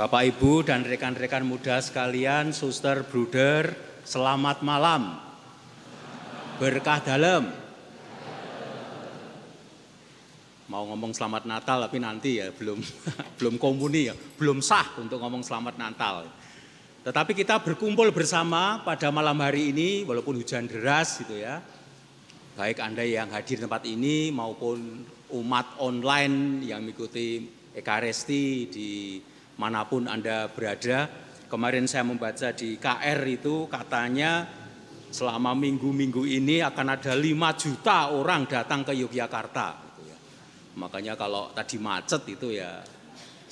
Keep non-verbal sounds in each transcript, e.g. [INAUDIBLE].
Bapak Ibu dan rekan-rekan muda sekalian, suster, bruder, selamat malam. Berkah dalam. Mau ngomong selamat Natal tapi nanti ya belum [LAUGHS] belum komuni ya, belum sah untuk ngomong selamat Natal. Tetapi kita berkumpul bersama pada malam hari ini walaupun hujan deras gitu ya. Baik Anda yang hadir di tempat ini maupun umat online yang mengikuti Ekaresti di mana pun Anda berada. Kemarin saya membaca di KR itu katanya selama minggu-minggu ini akan ada 5 juta orang datang ke Yogyakarta. Gitu ya. Makanya kalau tadi macet itu ya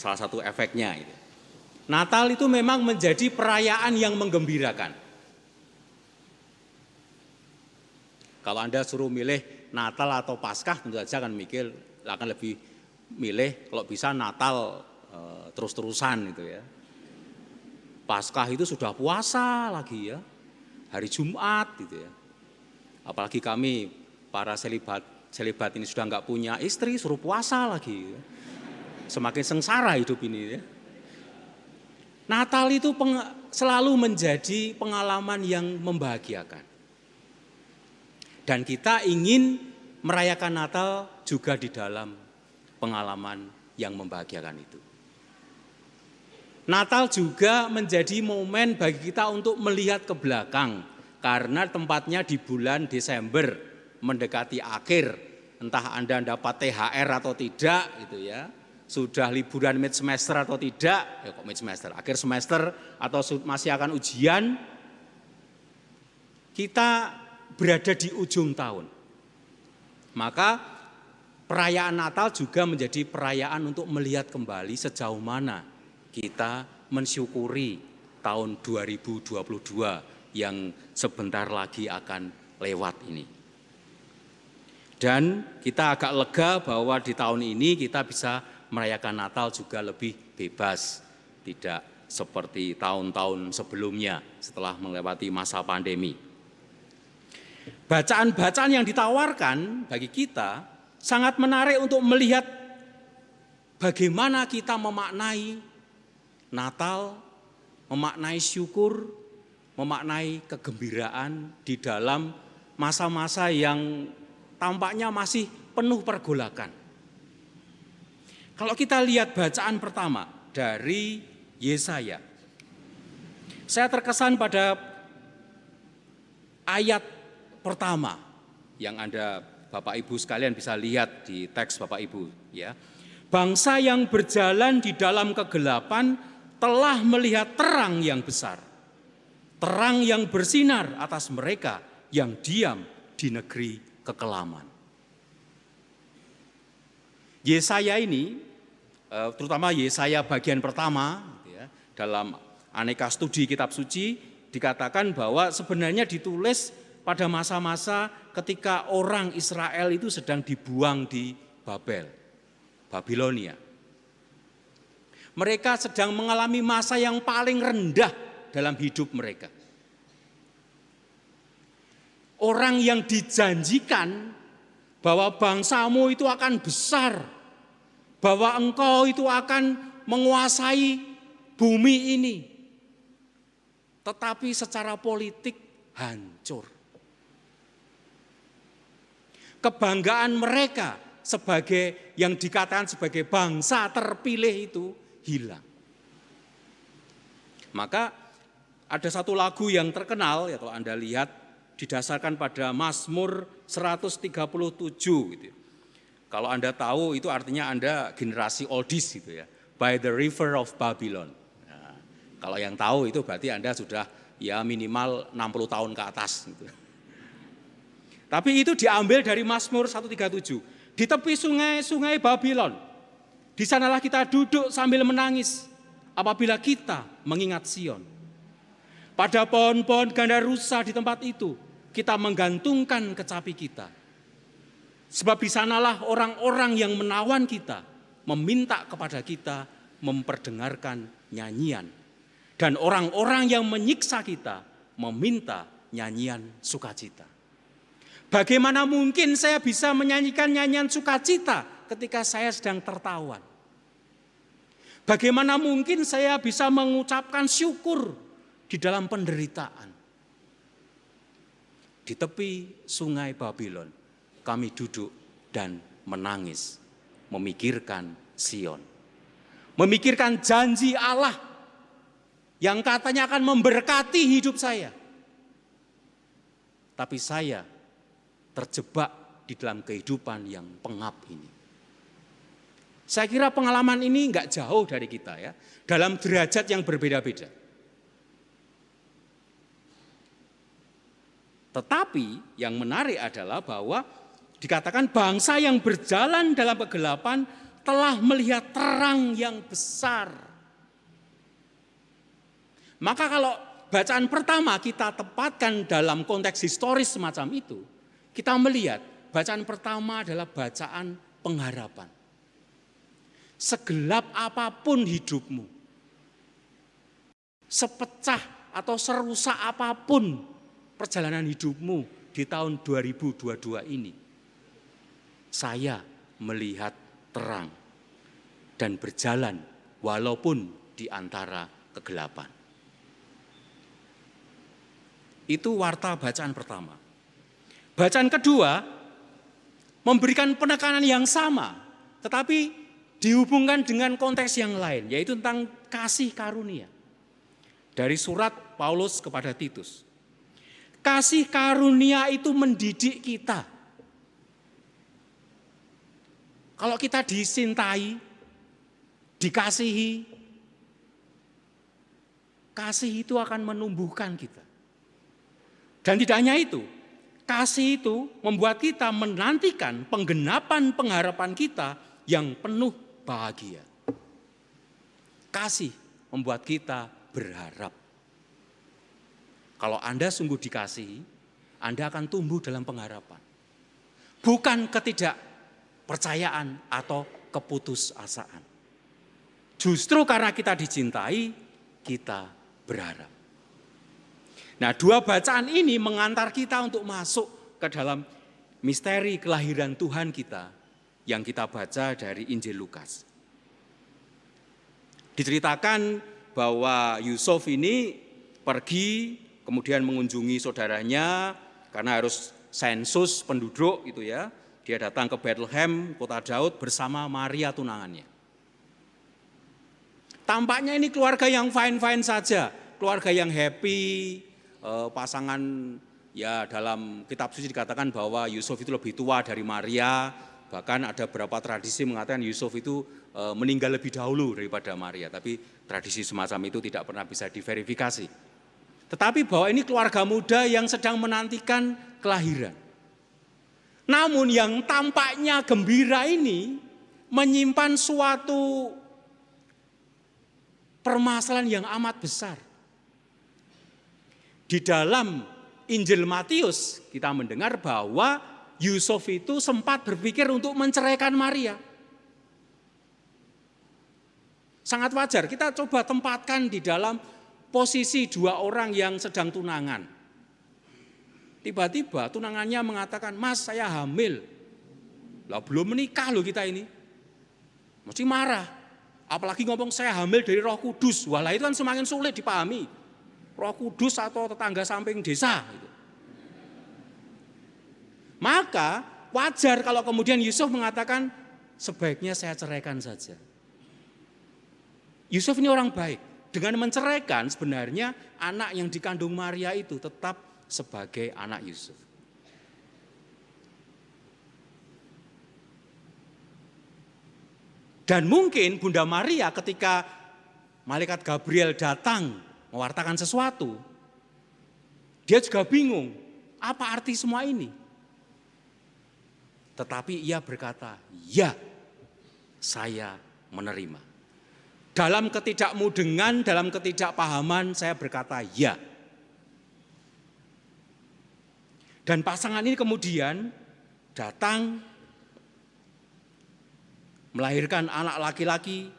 salah satu efeknya. Gitu. Natal itu memang menjadi perayaan yang menggembirakan. Kalau Anda suruh milih Natal atau Paskah tentu saja akan mikir akan lebih milih kalau bisa Natal terus-terusan itu ya. Paskah itu sudah puasa lagi ya, hari Jumat gitu ya. Apalagi kami para selibat selibat ini sudah nggak punya istri suruh puasa lagi. Ya. Semakin sengsara hidup ini ya. Natal itu peng, selalu menjadi pengalaman yang membahagiakan. Dan kita ingin merayakan Natal juga di dalam pengalaman yang membahagiakan itu. Natal juga menjadi momen bagi kita untuk melihat ke belakang karena tempatnya di bulan Desember mendekati akhir. Entah Anda dapat THR atau tidak gitu ya. Sudah liburan mid semester atau tidak, ya kok mid semester, akhir semester atau masih akan ujian. Kita berada di ujung tahun. Maka perayaan Natal juga menjadi perayaan untuk melihat kembali sejauh mana kita mensyukuri tahun 2022 yang sebentar lagi akan lewat ini. Dan kita agak lega bahwa di tahun ini kita bisa merayakan Natal juga lebih bebas, tidak seperti tahun-tahun sebelumnya setelah melewati masa pandemi. Bacaan-bacaan yang ditawarkan bagi kita sangat menarik untuk melihat bagaimana kita memaknai Natal memaknai syukur, memaknai kegembiraan di dalam masa-masa yang tampaknya masih penuh pergolakan. Kalau kita lihat bacaan pertama dari Yesaya, saya terkesan pada ayat pertama yang Anda Bapak Ibu sekalian bisa lihat di teks Bapak Ibu ya. Bangsa yang berjalan di dalam kegelapan telah melihat terang yang besar. Terang yang bersinar atas mereka yang diam di negeri kekelaman. Yesaya ini, eh, terutama Yesaya bagian pertama, gitu ya, dalam aneka studi kitab suci, dikatakan bahwa sebenarnya ditulis pada masa-masa ketika orang Israel itu sedang dibuang di Babel, Babilonia. Mereka sedang mengalami masa yang paling rendah dalam hidup mereka. Orang yang dijanjikan bahwa bangsamu itu akan besar, bahwa engkau itu akan menguasai bumi ini. Tetapi secara politik hancur. Kebanggaan mereka sebagai yang dikatakan sebagai bangsa terpilih itu hilang. Maka ada satu lagu yang terkenal ya kalau Anda lihat didasarkan pada Mazmur 137 gitu. Ya. Kalau Anda tahu itu artinya Anda generasi oldies gitu ya. By the river of Babylon. Nah, kalau yang tahu itu berarti Anda sudah ya minimal 60 tahun ke atas gitu. Tapi itu diambil dari Mazmur 137. Di tepi sungai-sungai Babylon di sanalah kita duduk sambil menangis apabila kita mengingat Sion. Pada pohon-pohon ganda rusa di tempat itu, kita menggantungkan kecapi kita. Sebab di sanalah orang-orang yang menawan kita, meminta kepada kita memperdengarkan nyanyian. Dan orang-orang yang menyiksa kita, meminta nyanyian sukacita. Bagaimana mungkin saya bisa menyanyikan nyanyian sukacita ketika saya sedang tertawan? Bagaimana mungkin saya bisa mengucapkan syukur di dalam penderitaan? Di tepi sungai Babylon, kami duduk dan menangis, memikirkan Sion, memikirkan janji Allah yang katanya akan memberkati hidup saya. Tapi saya terjebak di dalam kehidupan yang pengap ini. Saya kira pengalaman ini nggak jauh dari kita ya, dalam derajat yang berbeda-beda. Tetapi yang menarik adalah bahwa dikatakan bangsa yang berjalan dalam kegelapan telah melihat terang yang besar. Maka kalau bacaan pertama kita tepatkan dalam konteks historis semacam itu, kita melihat bacaan pertama adalah bacaan pengharapan segelap apa pun hidupmu, sepecah atau serusak apa pun perjalanan hidupmu di tahun 2022 ini, saya melihat terang dan berjalan walaupun di antara kegelapan. Itu warta bacaan pertama. Bacaan kedua memberikan penekanan yang sama, tetapi dihubungkan dengan konteks yang lain, yaitu tentang kasih karunia. Dari surat Paulus kepada Titus. Kasih karunia itu mendidik kita. Kalau kita disintai, dikasihi, kasih itu akan menumbuhkan kita. Dan tidak hanya itu, kasih itu membuat kita menantikan penggenapan pengharapan kita yang penuh bahagia. Kasih membuat kita berharap. Kalau Anda sungguh dikasihi, Anda akan tumbuh dalam pengharapan. Bukan ketidakpercayaan atau keputusasaan. Justru karena kita dicintai, kita berharap. Nah, dua bacaan ini mengantar kita untuk masuk ke dalam misteri kelahiran Tuhan kita yang kita baca dari Injil Lukas. Diceritakan bahwa Yusuf ini pergi kemudian mengunjungi saudaranya karena harus sensus penduduk gitu ya. Dia datang ke Bethlehem, kota Daud bersama Maria tunangannya. Tampaknya ini keluarga yang fine-fine saja, keluarga yang happy, eh, pasangan ya dalam kitab suci dikatakan bahwa Yusuf itu lebih tua dari Maria, Bahkan ada beberapa tradisi mengatakan Yusuf itu e, meninggal lebih dahulu daripada Maria, tapi tradisi semacam itu tidak pernah bisa diverifikasi. Tetapi bahwa ini keluarga muda yang sedang menantikan kelahiran. Namun yang tampaknya gembira ini menyimpan suatu permasalahan yang amat besar. Di dalam Injil Matius kita mendengar bahwa Yusuf itu sempat berpikir untuk menceraikan Maria. Sangat wajar, kita coba tempatkan di dalam posisi dua orang yang sedang tunangan. Tiba-tiba tunangannya mengatakan, mas saya hamil. Lah belum menikah loh kita ini. Mesti marah. Apalagi ngomong saya hamil dari roh kudus. Walah itu kan semakin sulit dipahami. Roh kudus atau tetangga samping desa. Gitu. Maka wajar kalau kemudian Yusuf mengatakan sebaiknya saya ceraikan saja. Yusuf ini orang baik. Dengan menceraikan sebenarnya anak yang dikandung Maria itu tetap sebagai anak Yusuf. Dan mungkin Bunda Maria ketika malaikat Gabriel datang mewartakan sesuatu, dia juga bingung, apa arti semua ini? Tetapi ia berkata, ya saya menerima. Dalam ketidakmudengan, dalam ketidakpahaman saya berkata ya. Dan pasangan ini kemudian datang melahirkan anak laki-laki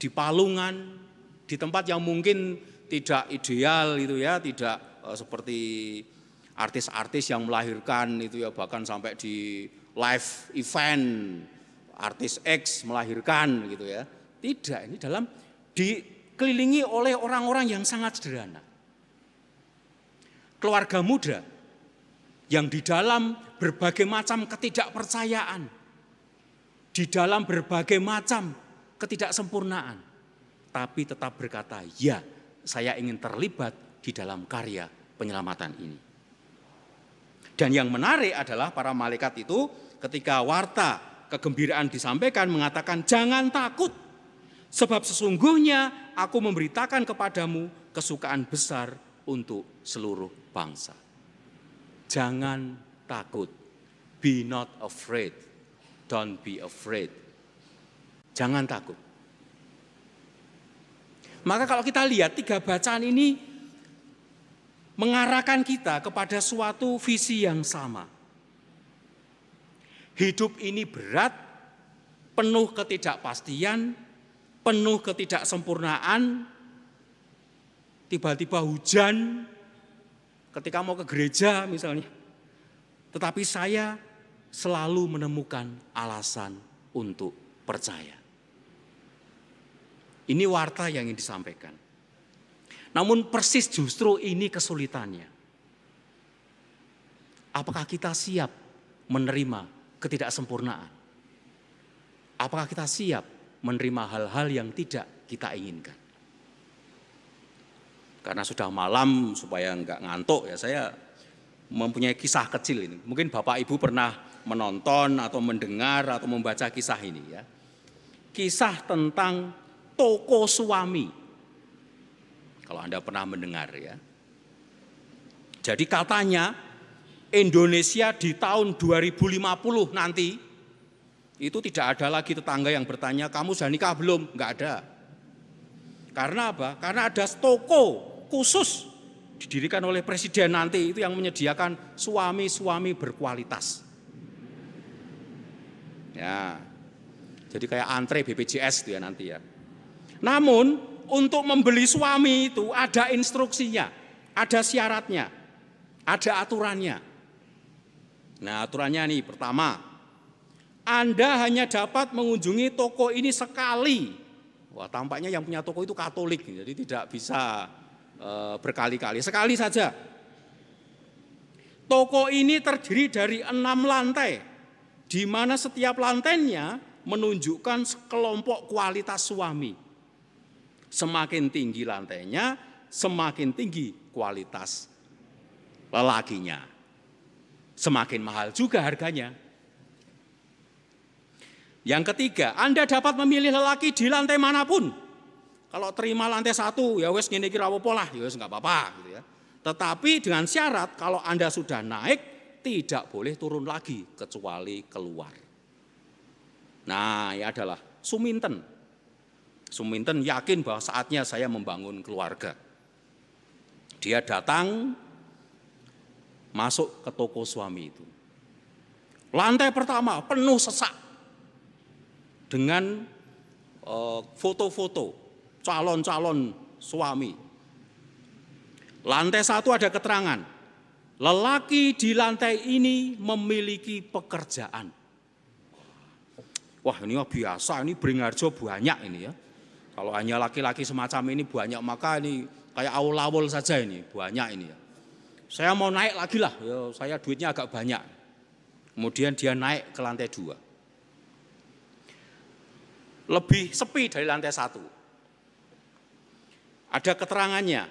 di palungan, di tempat yang mungkin tidak ideal itu ya, tidak uh, seperti artis-artis yang melahirkan itu ya bahkan sampai di live event artis X melahirkan gitu ya. Tidak, ini dalam dikelilingi oleh orang-orang yang sangat sederhana. Keluarga muda yang di dalam berbagai macam ketidakpercayaan, di dalam berbagai macam ketidaksempurnaan, tapi tetap berkata, "Ya, saya ingin terlibat di dalam karya penyelamatan ini." Dan yang menarik adalah para malaikat itu ketika warta kegembiraan disampaikan mengatakan jangan takut sebab sesungguhnya aku memberitakan kepadamu kesukaan besar untuk seluruh bangsa. Jangan takut. Be not afraid. Don't be afraid. Jangan takut. Maka kalau kita lihat tiga bacaan ini mengarahkan kita kepada suatu visi yang sama. Hidup ini berat, penuh ketidakpastian, penuh ketidaksempurnaan, tiba-tiba hujan ketika mau ke gereja misalnya. Tetapi saya selalu menemukan alasan untuk percaya. Ini warta yang ingin disampaikan. Namun persis justru ini kesulitannya. Apakah kita siap menerima ketidaksempurnaan? Apakah kita siap menerima hal-hal yang tidak kita inginkan? Karena sudah malam supaya enggak ngantuk ya saya mempunyai kisah kecil ini. Mungkin Bapak Ibu pernah menonton atau mendengar atau membaca kisah ini ya. Kisah tentang toko suami kalau Anda pernah mendengar ya. Jadi katanya Indonesia di tahun 2050 nanti itu tidak ada lagi tetangga yang bertanya kamu sudah nikah belum? Enggak ada. Karena apa? Karena ada toko khusus didirikan oleh presiden nanti itu yang menyediakan suami-suami berkualitas. Ya. Jadi kayak antre BPJS itu ya nanti ya. Namun untuk membeli suami itu ada instruksinya, ada syaratnya, ada aturannya. Nah aturannya nih pertama, Anda hanya dapat mengunjungi toko ini sekali. Wah tampaknya yang punya toko itu Katolik, jadi tidak bisa e, berkali-kali, sekali saja. Toko ini terdiri dari enam lantai, di mana setiap lantainya menunjukkan sekelompok kualitas suami. Semakin tinggi lantainya, semakin tinggi kualitas lelakinya. Semakin mahal juga harganya. Yang ketiga, Anda dapat memilih lelaki di lantai mana pun. Kalau terima lantai satu, ya wes gini kira apa lah, ya wes nggak apa-apa gitu ya. Tetapi dengan syarat kalau Anda sudah naik, tidak boleh turun lagi kecuali keluar. Nah, ya adalah Suminten Suminten yakin bahwa saatnya saya membangun keluarga. Dia datang masuk ke toko suami itu. Lantai pertama penuh sesak dengan eh, foto-foto calon-calon suami. Lantai satu ada keterangan, lelaki di lantai ini memiliki pekerjaan. Wah ini biasa, ini Beringarjo banyak ini ya. Kalau hanya laki-laki semacam ini banyak maka ini kayak awal-awal saja ini banyak ini ya. Saya mau naik lagi lah, ya, saya duitnya agak banyak. Kemudian dia naik ke lantai dua. Lebih sepi dari lantai satu. Ada keterangannya,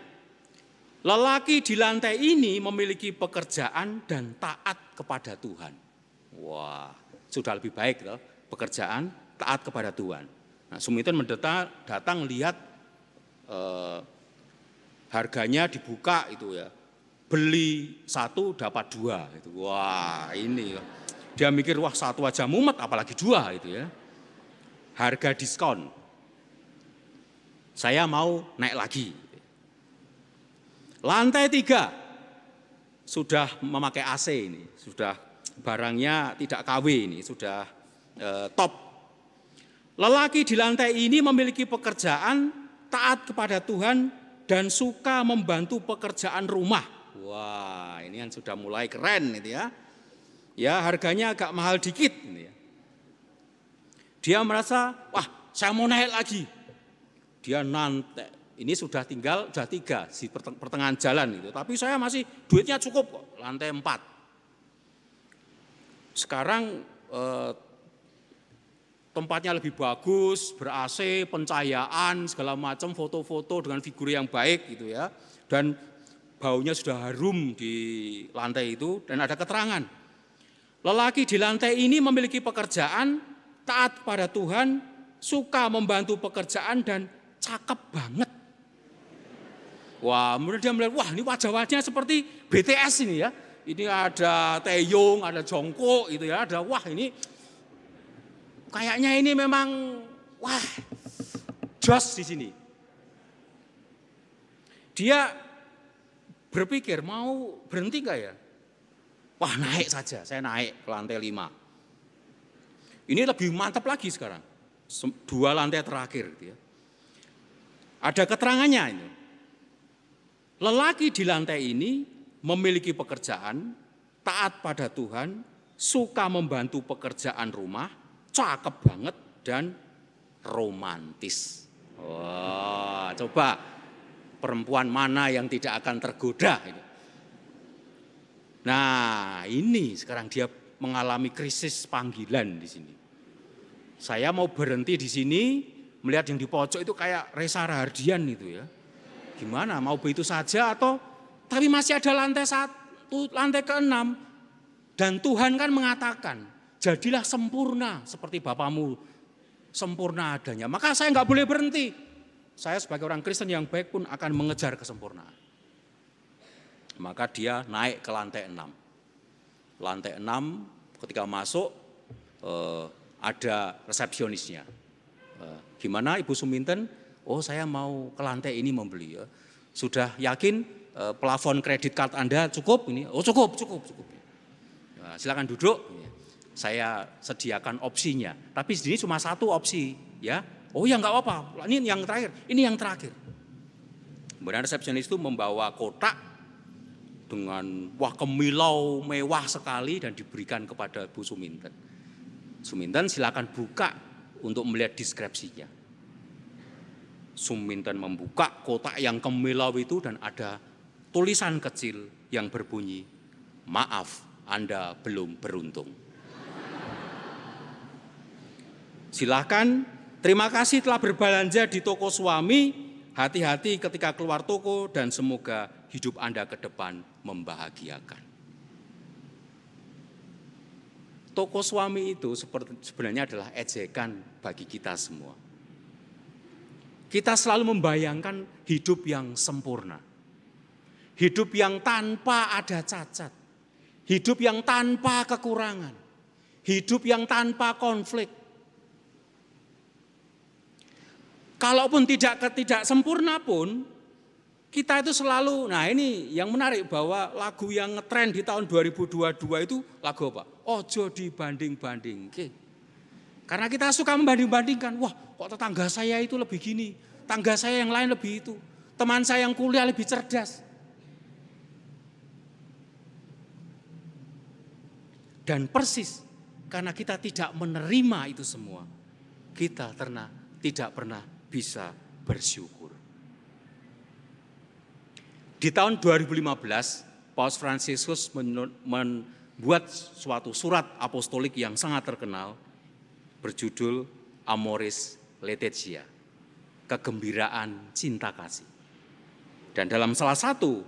lelaki di lantai ini memiliki pekerjaan dan taat kepada Tuhan. Wah, sudah lebih baik loh, pekerjaan taat kepada Tuhan. Nah, Suminten mendeta datang lihat eh, harganya dibuka itu ya. Beli satu dapat dua itu. Wah, ini dia mikir wah satu aja mumet apalagi dua itu ya. Harga diskon. Saya mau naik lagi. Lantai tiga sudah memakai AC ini, sudah barangnya tidak KW ini, sudah eh, top Lelaki di lantai ini memiliki pekerjaan taat kepada Tuhan dan suka membantu pekerjaan rumah. Wah, ini yang sudah mulai keren itu ya. Ya, harganya agak mahal dikit ini ya. Dia merasa, wah, saya mau naik lagi. Dia nanti, ini sudah tinggal, sudah tiga, di pertengahan jalan itu. Tapi saya masih duitnya cukup kok, lantai empat. Sekarang eh, tempatnya lebih bagus, ber-AC, pencahayaan, segala macam, foto-foto dengan figur yang baik gitu ya. Dan baunya sudah harum di lantai itu dan ada keterangan. Lelaki di lantai ini memiliki pekerjaan, taat pada Tuhan, suka membantu pekerjaan dan cakep banget. Wah, kemudian dia melihat, wah ini wajah-wajahnya seperti BTS ini ya. Ini ada Taeyong, ada Jongkook gitu ya, ada wah ini kayaknya ini memang wah jos di sini. Dia berpikir mau berhenti nggak ya? Wah naik saja, saya naik ke lantai lima. Ini lebih mantap lagi sekarang, dua lantai terakhir. Gitu ya. Ada keterangannya ini. Lelaki di lantai ini memiliki pekerjaan, taat pada Tuhan, suka membantu pekerjaan rumah, cakep banget dan romantis. Wah, coba perempuan mana yang tidak akan tergoda. Nah, ini sekarang dia mengalami krisis panggilan di sini. Saya mau berhenti di sini, melihat yang di pojok itu kayak Resa Rahardian itu ya. Gimana, mau begitu saja atau tapi masih ada lantai satu, lantai keenam. Dan Tuhan kan mengatakan, jadilah sempurna seperti Bapamu sempurna adanya. Maka saya nggak boleh berhenti. Saya sebagai orang Kristen yang baik pun akan mengejar kesempurnaan. Maka dia naik ke lantai enam. Lantai enam ketika masuk eh, ada resepsionisnya. Eh, gimana Ibu Suminten? Oh saya mau ke lantai ini membeli. Ya. Sudah yakin eh, plafon kredit card Anda cukup ini? Oh cukup, cukup, cukup. Nah, silakan duduk saya sediakan opsinya. Tapi sini cuma satu opsi, ya. Oh ya nggak apa-apa, ini yang terakhir, ini yang terakhir. Kemudian resepsionis itu membawa kotak dengan wah kemilau mewah sekali dan diberikan kepada Bu Suminten. Suminten silakan buka untuk melihat deskripsinya. Suminten membuka kotak yang kemilau itu dan ada tulisan kecil yang berbunyi, maaf Anda belum beruntung. Silahkan, terima kasih telah berbelanja di toko suami. Hati-hati ketika keluar toko dan semoga hidup Anda ke depan membahagiakan. Toko suami itu sebenarnya adalah ejekan bagi kita semua. Kita selalu membayangkan hidup yang sempurna. Hidup yang tanpa ada cacat. Hidup yang tanpa kekurangan. Hidup yang tanpa konflik Kalaupun tidak tidak sempurna pun, kita itu selalu, nah ini yang menarik bahwa lagu yang ngetrend di tahun 2022 itu lagu apa? Ojo dibanding-banding. Oke. Karena kita suka membanding-bandingkan, wah kok tetangga saya itu lebih gini, tangga saya yang lain lebih itu, teman saya yang kuliah lebih cerdas. Dan persis karena kita tidak menerima itu semua, kita terna, tidak pernah bisa bersyukur. Di tahun 2015, Paus Fransiskus membuat suatu surat apostolik yang sangat terkenal berjudul Amoris Laetitia, kegembiraan cinta kasih. Dan dalam salah satu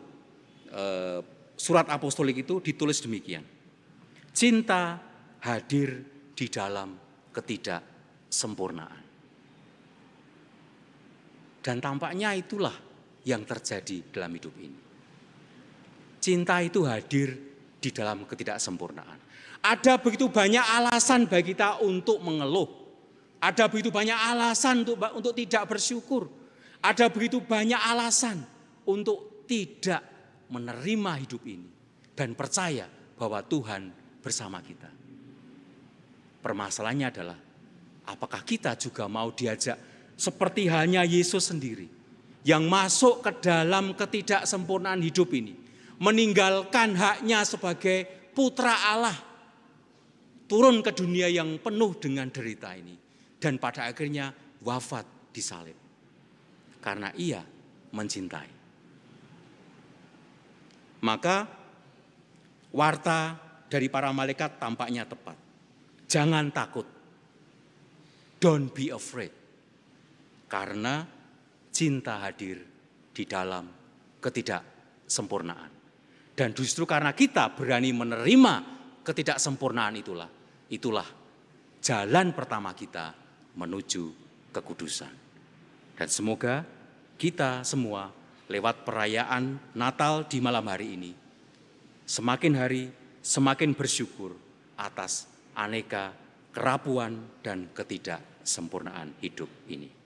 eh, surat apostolik itu ditulis demikian. Cinta hadir di dalam ketidaksempurnaan. Dan tampaknya itulah yang terjadi dalam hidup ini. Cinta itu hadir di dalam ketidaksempurnaan. Ada begitu banyak alasan bagi kita untuk mengeluh. Ada begitu banyak alasan untuk untuk tidak bersyukur. Ada begitu banyak alasan untuk tidak menerima hidup ini dan percaya bahwa Tuhan bersama kita. Permasalahannya adalah apakah kita juga mau diajak seperti hanya Yesus sendiri yang masuk ke dalam ketidaksempurnaan hidup ini, meninggalkan haknya sebagai putra Allah, turun ke dunia yang penuh dengan derita ini, dan pada akhirnya wafat di salib. Karena ia mencintai. Maka warta dari para malaikat tampaknya tepat. Jangan takut. Don't be afraid. Karena cinta hadir di dalam ketidaksempurnaan. Dan justru karena kita berani menerima ketidaksempurnaan itulah, itulah jalan pertama kita menuju kekudusan. Dan semoga kita semua lewat perayaan Natal di malam hari ini semakin hari semakin bersyukur atas aneka kerapuan dan ketidaksempurnaan hidup ini.